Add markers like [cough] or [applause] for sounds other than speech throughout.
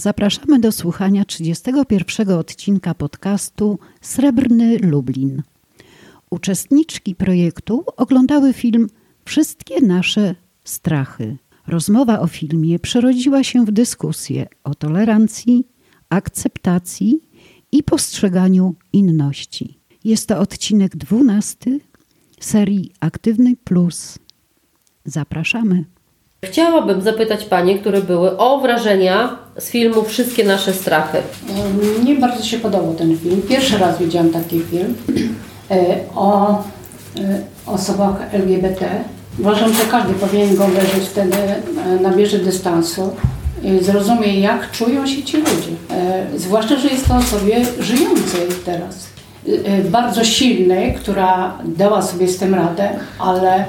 Zapraszamy do słuchania 31 odcinka podcastu Srebrny Lublin. Uczestniczki projektu oglądały film Wszystkie nasze strachy. Rozmowa o filmie przerodziła się w dyskusję o tolerancji, akceptacji i postrzeganiu inności. Jest to odcinek 12 serii Aktywny Plus. Zapraszamy. Chciałabym zapytać Panie, które były o wrażenia z filmu Wszystkie nasze strachy. Mnie bardzo się podobał ten film. Pierwszy raz widziałam taki film e, o e, osobach LGBT. Uważam, że każdy powinien go obejrzeć wtedy, e, nabierze dystansu i zrozumie, jak czują się ci ludzie. Zwłaszcza, że jest to osobie żyjącej teraz. Bardzo silnej, która dała sobie z tym radę, ale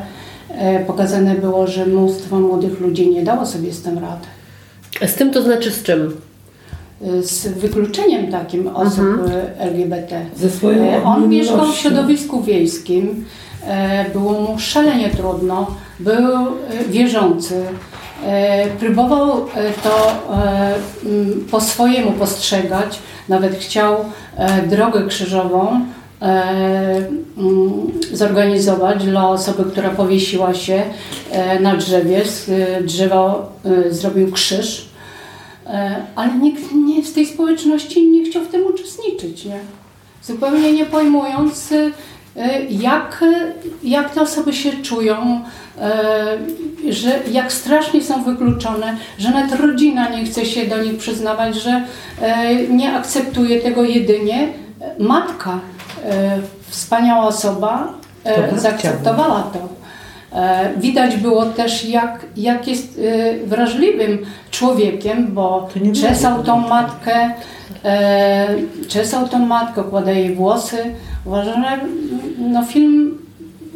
pokazane było, że mnóstwo młodych ludzi nie dało sobie z tym rady. Z tym to znaczy z czym? z wykluczeniem takim osób Mhm. LGBT. Ze swoją E, On mieszkał w środowisku wiejskim, e, było mu szalenie trudno, był e, wierzący, e, próbował e, to e, po swojemu postrzegać, nawet chciał e, drogę krzyżową e, zorganizować dla osoby, która powiesiła się e, na drzewie, e, drzewa e, zrobił krzyż. E, ale nikt nie, z tej społeczności nie chciał w tym uczestniczyć, nie? Zupełnie nie pojmując, e, jak, jak te osoby się czują, e, że jak strasznie są wykluczone, że nawet rodzina nie chce się do nich przyznawać, że e, nie akceptuje tego jedynie matka, e, wspaniała osoba, To e, babcia zaakceptowała to. E, Widać było też, jak, jak jest e, wrażliwym człowiekiem, bo To czesał tą matkę, e, czesał tą matkę, kładał jej włosy. Uważam, że no, film,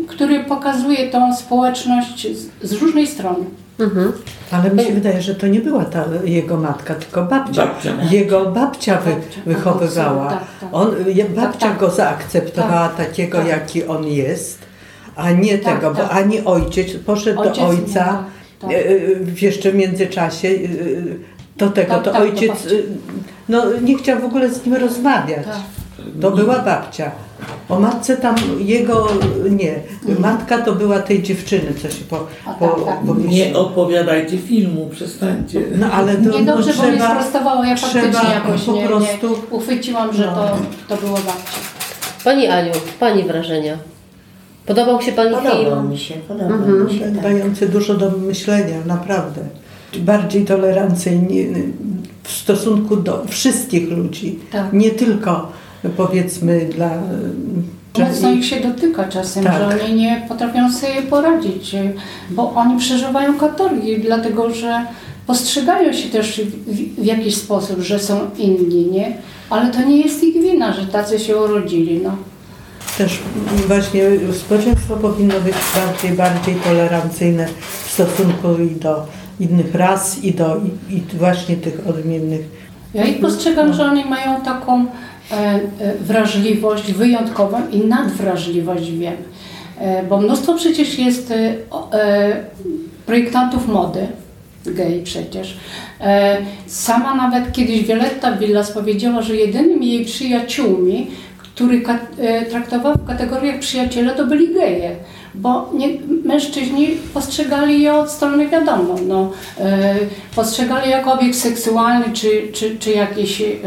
który pokazuje tą społeczność z, z różnej strony. Mhm. Ale mi się wydaje, że to nie była ta jego matka, tylko babcia. Babcia. Jego babcia wy, Babcia. wychowywała. Tak, tak. On, babcia Tak, tak. go zaakceptowała takiego, tak. jaki on jest, a nie Tak, tego, bo ani ojciec poszedł Ojciec do nie, ojca tak, tak. e, e, w jeszcze w międzyczasie. e, Do tego, Tak, to tak, ojciec babcia. no, nie chciał w ogóle z nim rozmawiać. To była babcia. O matce tam jego nie. Matka to była tej dziewczyny, co się po, po, tak, tak. powiesiła. Nie opowiadajcie filmu, przestańcie. No ale to, Niedobrze, no, bo mnie trzeba, sprostowało, ja faktycznie trzeba jakoś po nie, prostu- nie uchwyciłam, że No. to, to było babcia. Pani Aniu, Pani wrażenia. Podobał się Pani Podobał film? mi się, podobał Mhm. mi się. Tak. dający dużo do myślenia, naprawdę. Bardziej tolerancyjnie w stosunku do wszystkich ludzi. Tak. Nie tylko powiedzmy dla... Mocno ich się dotyka czasem, Tak. że oni nie potrafią sobie poradzić, bo oni przeżywają katorgi, dlatego że postrzegają się też w, jakiś sposób, że są inni, nie? Ale to nie jest ich wina, że tacy się urodzili, no. Też właśnie społeczeństwo powinno być bardziej, bardziej tolerancyjne w stosunku i do innych ras i do i, i właśnie tych odmiennych. Ja ich postrzegam, że oni mają taką wrażliwość wyjątkową i nadwrażliwość, wiem. E, bo mnóstwo przecież jest e, e, projektantów mody, gej przecież. E, sama nawet kiedyś Violetta Villas powiedziała, że jedynymi jej przyjaciółmi, który ka- e, traktowała w kategoriach przyjaciele, to byli geje. Bo nie, mężczyźni postrzegali je od strony wiadomo, no, e, postrzegali jako obiekt seksualny, czy, czy, czy jakiś, e, e,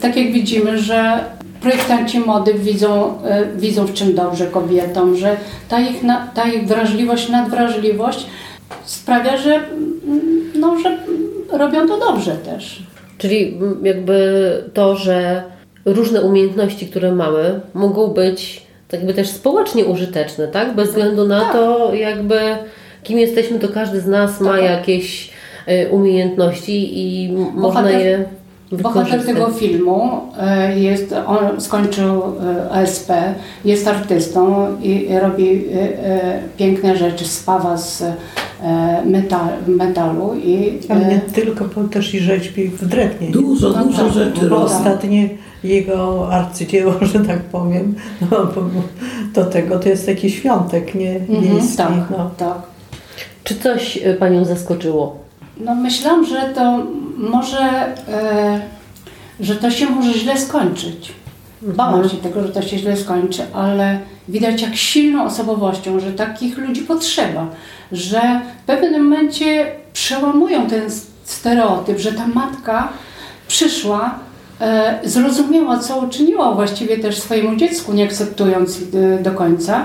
tak jak widzimy, że projektanci mody widzą, e, widzą w czym dobrze kobietom, że ta ich, ta ich wrażliwość, nadwrażliwość sprawia, że, mm, no, że robią to dobrze też. Czyli mm, jakby to, że różne umiejętności, które mamy, mogą być jakby też społecznie użyteczne, tak? Bez względu na Tak. to, jakby kim jesteśmy, to każdy z nas ma Tak. jakieś y, umiejętności i m- można Bohater- je Bohater wykorzystać. tego filmu e, jest, on skończył e, ASP, jest artystą i robi piękne rzeczy, spawa z metal, metalu i Ale nie e, tylko, bo też i rzeźbi w drewnie. Dużo, No dużo tak. rzeczy Bo ostatnie jego arcydzieło, [laughs] że tak powiem, no, do tego to jest taki świątek nie mhm, tak, No. tak. Czy coś y, Panią zaskoczyło? No myślałam, że to może, e, że to się może źle skończyć. Bałam się tego, że to się źle skończy, ale widać jak silną osobowością, że takich ludzi potrzeba, że w pewnym momencie przełamują ten stereotyp, że ta matka przyszła, e, zrozumiała, co uczyniła właściwie też swojemu dziecku, nie akceptując e, do końca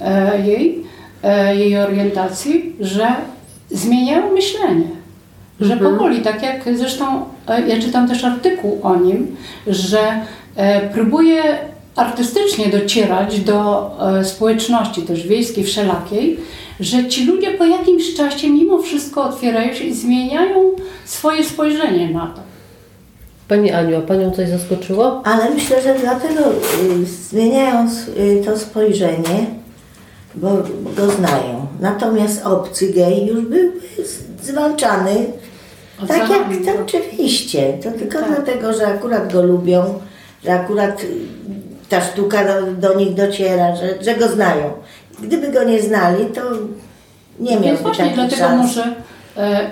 e, jej, e, jej orientacji, że zmieniają myślenie. Że Mhm. powoli, tak jak zresztą e, ja czytam też artykuł o nim, że próbuje artystycznie docierać do e, społeczności też wiejskiej, wszelakiej, że ci ludzie po jakimś czasie mimo wszystko otwierają się i zmieniają swoje spojrzenie na to. Pani Aniu, a Panią coś zaskoczyło? Ale myślę, że dlatego y, zmieniają s- y, to spojrzenie, bo go znają. Natomiast obcy gej już był zwalczany. Od Tak jak to oczywiście. To tylko Tak. dlatego, że akurat go lubią, że akurat ta sztuka do, do nich dociera, że, że go znają. Gdyby go nie znali, to nie Więc miałby właśnie takich dlatego szans. może e,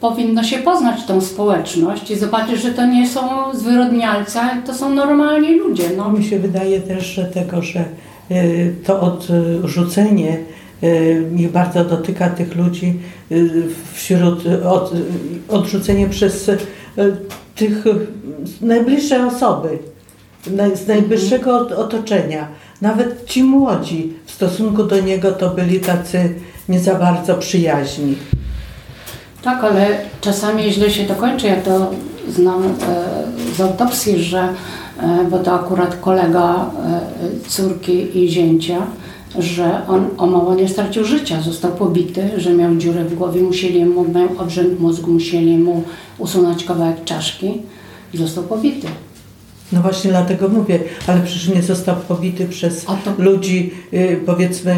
powinno się poznać tą społeczność i zobaczyć, że to nie są zwyrodnialcy, to są normalni ludzie. No. Mi się wydaje też, że tego, że y, to odrzucenie y, ich bardzo dotyka tych ludzi y, wśród od, odrzucenie przez tych najbliższe osoby, z najbliższego ot- otoczenia. Nawet ci młodzi w stosunku do niego to byli tacy nie za bardzo przyjaźni. Tak, ale czasami źle się to kończy. Ja to znam e, z autopsji, że, e, bo to akurat kolega e, córki i zięcia, że on o mało nie stracił życia, został pobity, że miał dziurę w głowie, musieli mu, miał obrzęk mózgu, musieli mu usunąć kawałek czaszki i został pobity. No właśnie dlatego mówię, ale przecież nie został pobity przez to- ludzi y, powiedzmy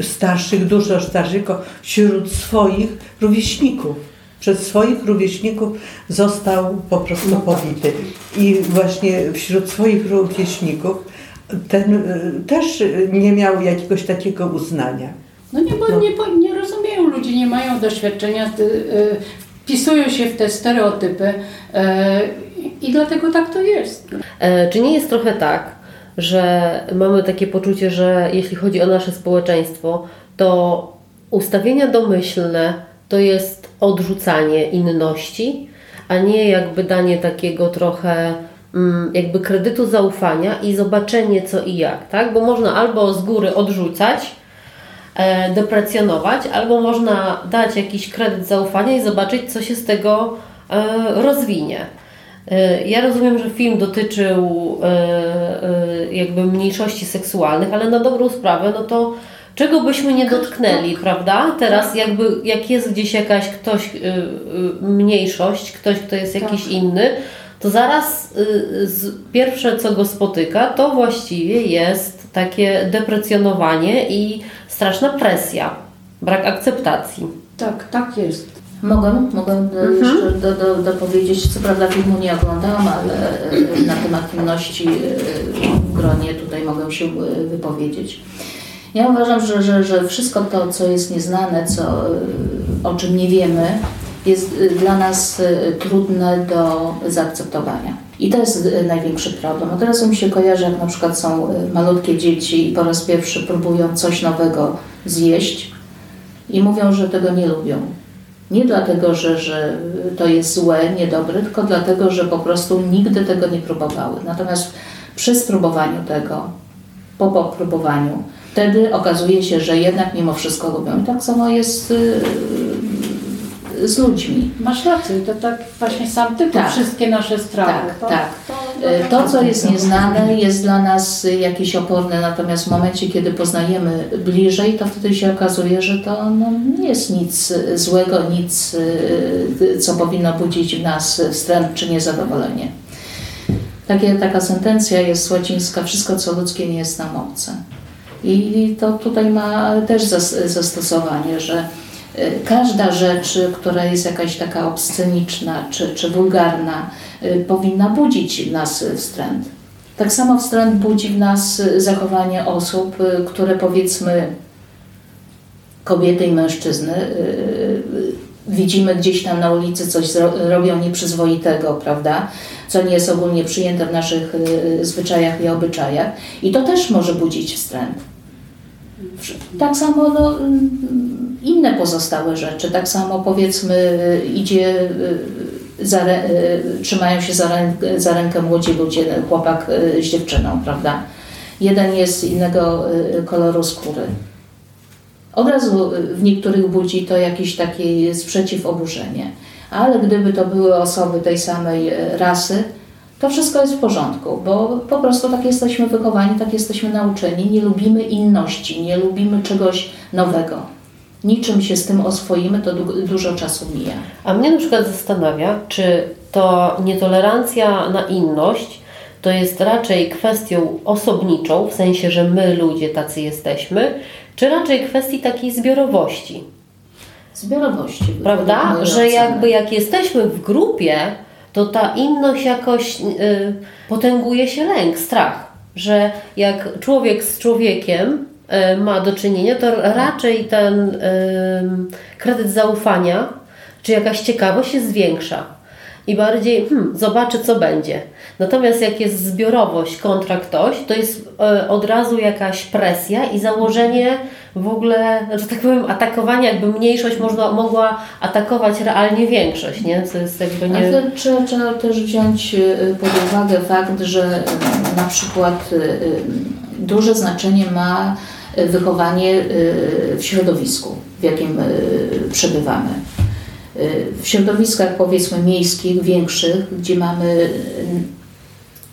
y, starszych, dużo starszych, tylko wśród swoich rówieśników. Przez swoich rówieśników został po prostu No tak. pobity. I właśnie wśród swoich rówieśników ten y, też y, nie miał jakiegoś takiego uznania. No nie, bo No. nie, nie rozumieją ludzie, nie mają doświadczenia, y, y, wpisują się w te stereotypy i dlatego tak to jest. E, Czy nie jest trochę tak, że mamy takie poczucie, że jeśli chodzi o nasze społeczeństwo, to ustawienia domyślne to jest odrzucanie inności, a nie jakby danie takiego trochę mm, jakby kredytu zaufania i zobaczenie co i jak, tak? Bo można albo z góry odrzucać, e, deprecjonować, albo można dać jakiś kredyt zaufania i zobaczyć, co się z tego e, rozwinie. E, Ja rozumiem, że film dotyczył e, e, jakby mniejszości seksualnych, ale na dobrą sprawę, no to czego byśmy nie dotknęli, prawda? Teraz jakby jak jest gdzieś jakaś ktoś mniejszość, ktoś, kto jest jakiś inny, to zaraz pierwsze, co go spotyka, to właściwie jest takie deprecjonowanie i straszna presja, brak akceptacji. Tak, tak jest. Mogę, mogę e, jeszcze do, do, dopowiedzieć, co prawda filmu nie oglądałam, ale e, na temat inności e, w gronie tutaj mogę się wypowiedzieć. Ja uważam, że, że, że wszystko to, co jest nieznane, co, o czym nie wiemy, jest dla nas trudne do zaakceptowania. I to jest największy problem. Od razu mi się kojarzy, jak na przykład są malutkie dzieci i po raz pierwszy próbują coś nowego zjeść i mówią, że tego nie lubią. Nie dlatego, że, że to jest złe, niedobre, tylko dlatego, że po prostu nigdy tego nie próbowały. Natomiast przy spróbowaniu tego, po popróbowaniu, wtedy okazuje się, że jednak mimo wszystko lubią. I tak samo jest yy, z ludźmi. Masz rację, to tak właśnie sam tytuł, Tak. wszystkie nasze strawy. Tak, to, tak. To, To, co jest nieznane, jest dla nas jakieś oporne, natomiast w momencie, kiedy poznajemy bliżej, to wtedy się okazuje, że to no, nie jest nic złego, nic, y, co powinno budzić w nas wstręt czy niezadowolenie. Takie, taka sentencja jest łacińska, wszystko co ludzkie nie jest nam obce. I to tutaj ma też zas- zastosowanie, że y, każda rzecz, która jest jakaś taka obsceniczna czy, czy wulgarna, powinna budzić w nas wstręt. Tak samo wstręt budzi w nas y, zachowanie osób, y, które powiedzmy kobiety i mężczyzny y, y, widzimy gdzieś tam na ulicy coś robią nieprzyzwoitego, prawda? Co nie jest ogólnie przyjęte w naszych y, zwyczajach i obyczajach. I to też może budzić wstręt. Tak samo no, inne pozostałe rzeczy. Tak samo powiedzmy idzie, za, trzymają się za, rękę, za rękę młodzi ludzie, chłopak z dziewczyną, prawda? Jeden jest innego koloru skóry od razu w niektórych budzi to jakiś taki sprzeciw, oburzenie. Ale gdyby to były osoby tej samej rasy, to wszystko jest w porządku, bo po prostu tak jesteśmy wychowani, tak jesteśmy nauczeni. Nie lubimy inności, nie lubimy czegoś nowego. Niczym się z tym oswoimy, to dużo czasu mija. A mnie na przykład zastanawia, czy to nietolerancja na inność to jest raczej kwestią osobniczą, w sensie, że my ludzie tacy jesteśmy, czy raczej kwestii takiej zbiorowości? Zbiorowości. Prawda? Że jakby jak jesteśmy w grupie, to ta inność jakoś y, potęguje się lęk, strach. Że jak człowiek z człowiekiem ma do czynienia, to raczej ten kredyt zaufania czy jakaś ciekawość się zwiększa i bardziej hmm, zobaczy, co będzie. Natomiast jak jest zbiorowość kontra ktoś, to jest e, od razu jakaś presja i założenie w ogóle, że tak powiem, atakowania, jakby mniejszość można, mogła atakować realnie większość, nie? Co jest jakby nie... Ale trzeba, trzeba też wziąć e, pod uwagę fakt, że e, na przykład duże znaczenie ma wychowanie w środowisku, w jakim przebywamy w środowiskach powiedzmy miejskich, większych, gdzie mamy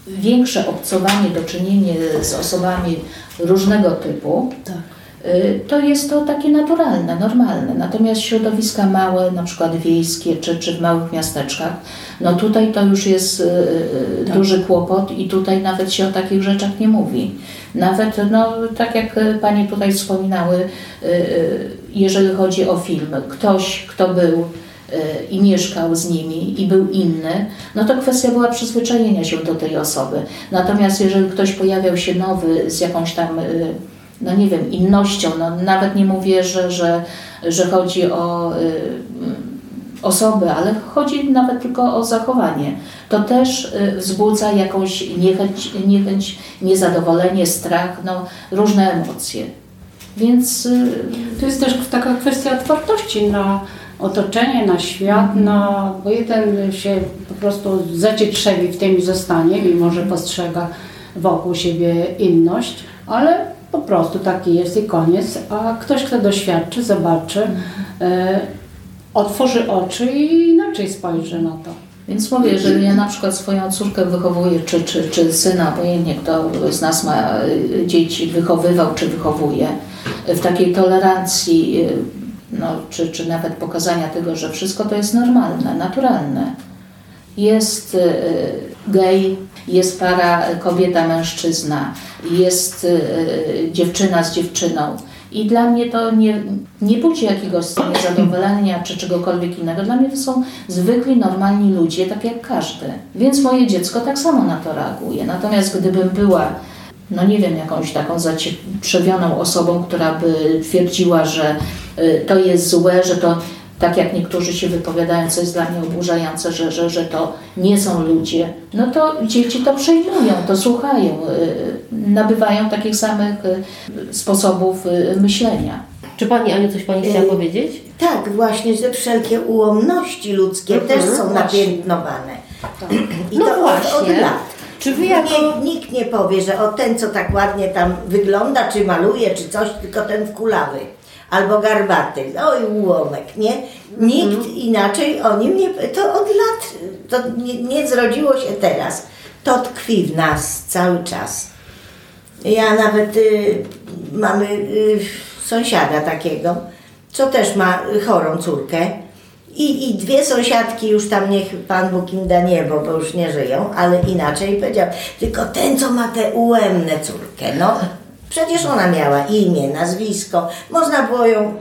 większe obcowanie, do czynienia z osobami różnego typu, tak. Y, to jest to takie naturalne, normalne. Natomiast środowiska małe, na przykład wiejskie czy, czy w małych miasteczkach, no tutaj to już jest y, y, tak. duży kłopot i tutaj nawet się o takich rzeczach nie mówi. Nawet, no, tak jak Panie tutaj wspominały, jeżeli chodzi o film, ktoś, kto był i mieszkał z nimi i był inny, no to kwestia była przyzwyczajenia się do tej osoby. Natomiast jeżeli ktoś pojawiał się nowy z jakąś tam, no nie wiem, innością, no nawet nie mówię, że, że, że chodzi o y, osoby, ale chodzi nawet tylko o zachowanie. To też y, wzbudza jakąś niechęć, niechęć niezadowolenie, strach, no różne emocje. Więc to jest też taka kwestia otwartości na otoczenie, na świat, na, bo jeden się po prostu zacietrzewi w tym i zostanie, mimo że postrzega wokół siebie inność, ale po prostu taki jest i koniec, a ktoś, kto doświadczy, zobaczy, e, otworzy oczy i inaczej spojrzy na to. Więc mówię, jeżeli ja na przykład swoją córkę wychowuję, czy, czy, czy syna, obojętnie kto z nas ma e, dzieci, wychowywał czy wychowuje, w takiej tolerancji e, no, czy, czy nawet pokazania tego, że wszystko to jest normalne, naturalne. Jest y, gej, jest para kobieta, mężczyzna, jest y, dziewczyna z dziewczyną. I dla mnie to nie, nie budzi jakiegoś niezadowolenia czy czegokolwiek innego. Dla mnie to są zwykli, normalni ludzie, tak jak każdy. Więc moje dziecko tak samo na to reaguje. Natomiast gdybym była no nie wiem, jakąś taką zacieprzewioną osobą, która by twierdziła, że y, to jest złe, że to tak jak niektórzy się wypowiadają, co jest dla mnie oburzające, że, że, że to nie są ludzie, no to dzieci to przejmują, to słuchają, y, nabywają takich samych y, sposobów myślenia. Czy Pani Aniu coś Pani chciała powiedzieć? Tak, właśnie, że wszelkie ułomności ludzkie mhm, też są napiętnowane. I no to właśnie. Od, od lat. Czy wy jako... nikt, nikt nie powie, że o ten, co tak ładnie tam wygląda, czy maluje, czy coś, tylko ten wkulawy. Albo garbaty, oj ułomek, nie? Nikt mhm. inaczej o nim nie... To od lat, to nie, nie zrodziło się teraz. To tkwi w nas cały czas. Ja nawet y, mamy y, sąsiada takiego, co też ma chorą córkę i, I dwie sąsiadki już tam niech Pan Bóg im da niebo, bo już nie żyją, ale inaczej powiedział, tylko ten, co ma tę ułemne córkę, no przecież ona miała imię, nazwisko, można było ją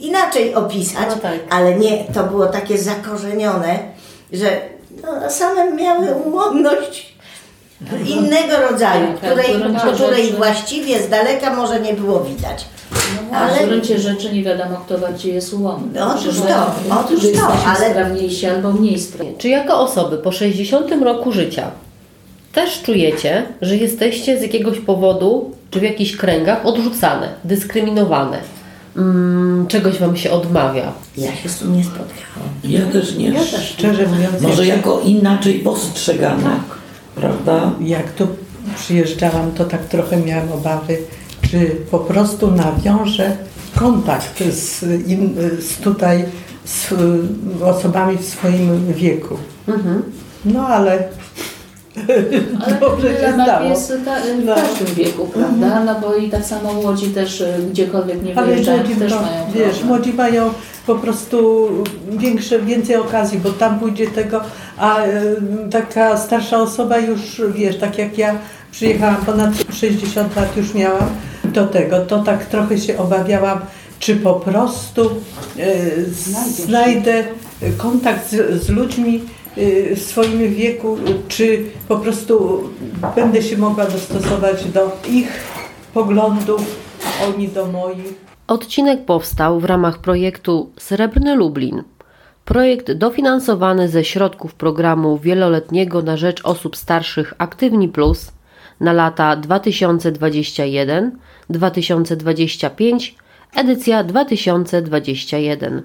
inaczej opisać, no tak. ale nie, to było takie zakorzenione, że no, same miały ułomność innego rodzaju, tak, tak, której, której właściwie z daleka może nie było widać. No ale... W gruncie rzeczy nie wiadomo, kto bardziej jest ułomny. Otóż to, otóż to, ale- sprawniejsi albo mniej sprawni. Czy jako osoby po 60 roku życia też czujecie, że jesteście z jakiegoś powodu, czy w jakichś kręgach odrzucane, dyskryminowane? Mm, czegoś Wam się odmawia? Ja się z tym nie spotkałam. Ja też nie. Szczerze mówiąc, Może jak, jako inaczej postrzegane. Prawda? jak tu przyjeżdżałam, to tak trochę miałam obawy, czy po prostu nawiążę kontakt z, in, z tutaj z osobami w swoim wieku. No ale Ale dobrze się zdało. jest ta, w No. każdym wieku, prawda? No bo i tak samo młodzi też y, gdziekolwiek nie Ale wyjeżdżają, też to, mają wiesz, problem. młodzi mają po prostu większe, więcej okazji, bo tam pójdzie tego, a e, taka starsza osoba już, wiesz, tak jak ja przyjechałam, ponad 60 lat już miałam do tego, to tak trochę się obawiałam, czy po prostu e, znajdę kontakt z, z ludźmi w swoim wieku, czy po prostu będę się mogła dostosować do ich poglądów, oni do moich. Odcinek powstał w ramach projektu Srebrny Lublin. Projekt dofinansowany ze środków programu wieloletniego na rzecz osób starszych Aktywni Plus na lata 2021-2025, edycja 2021.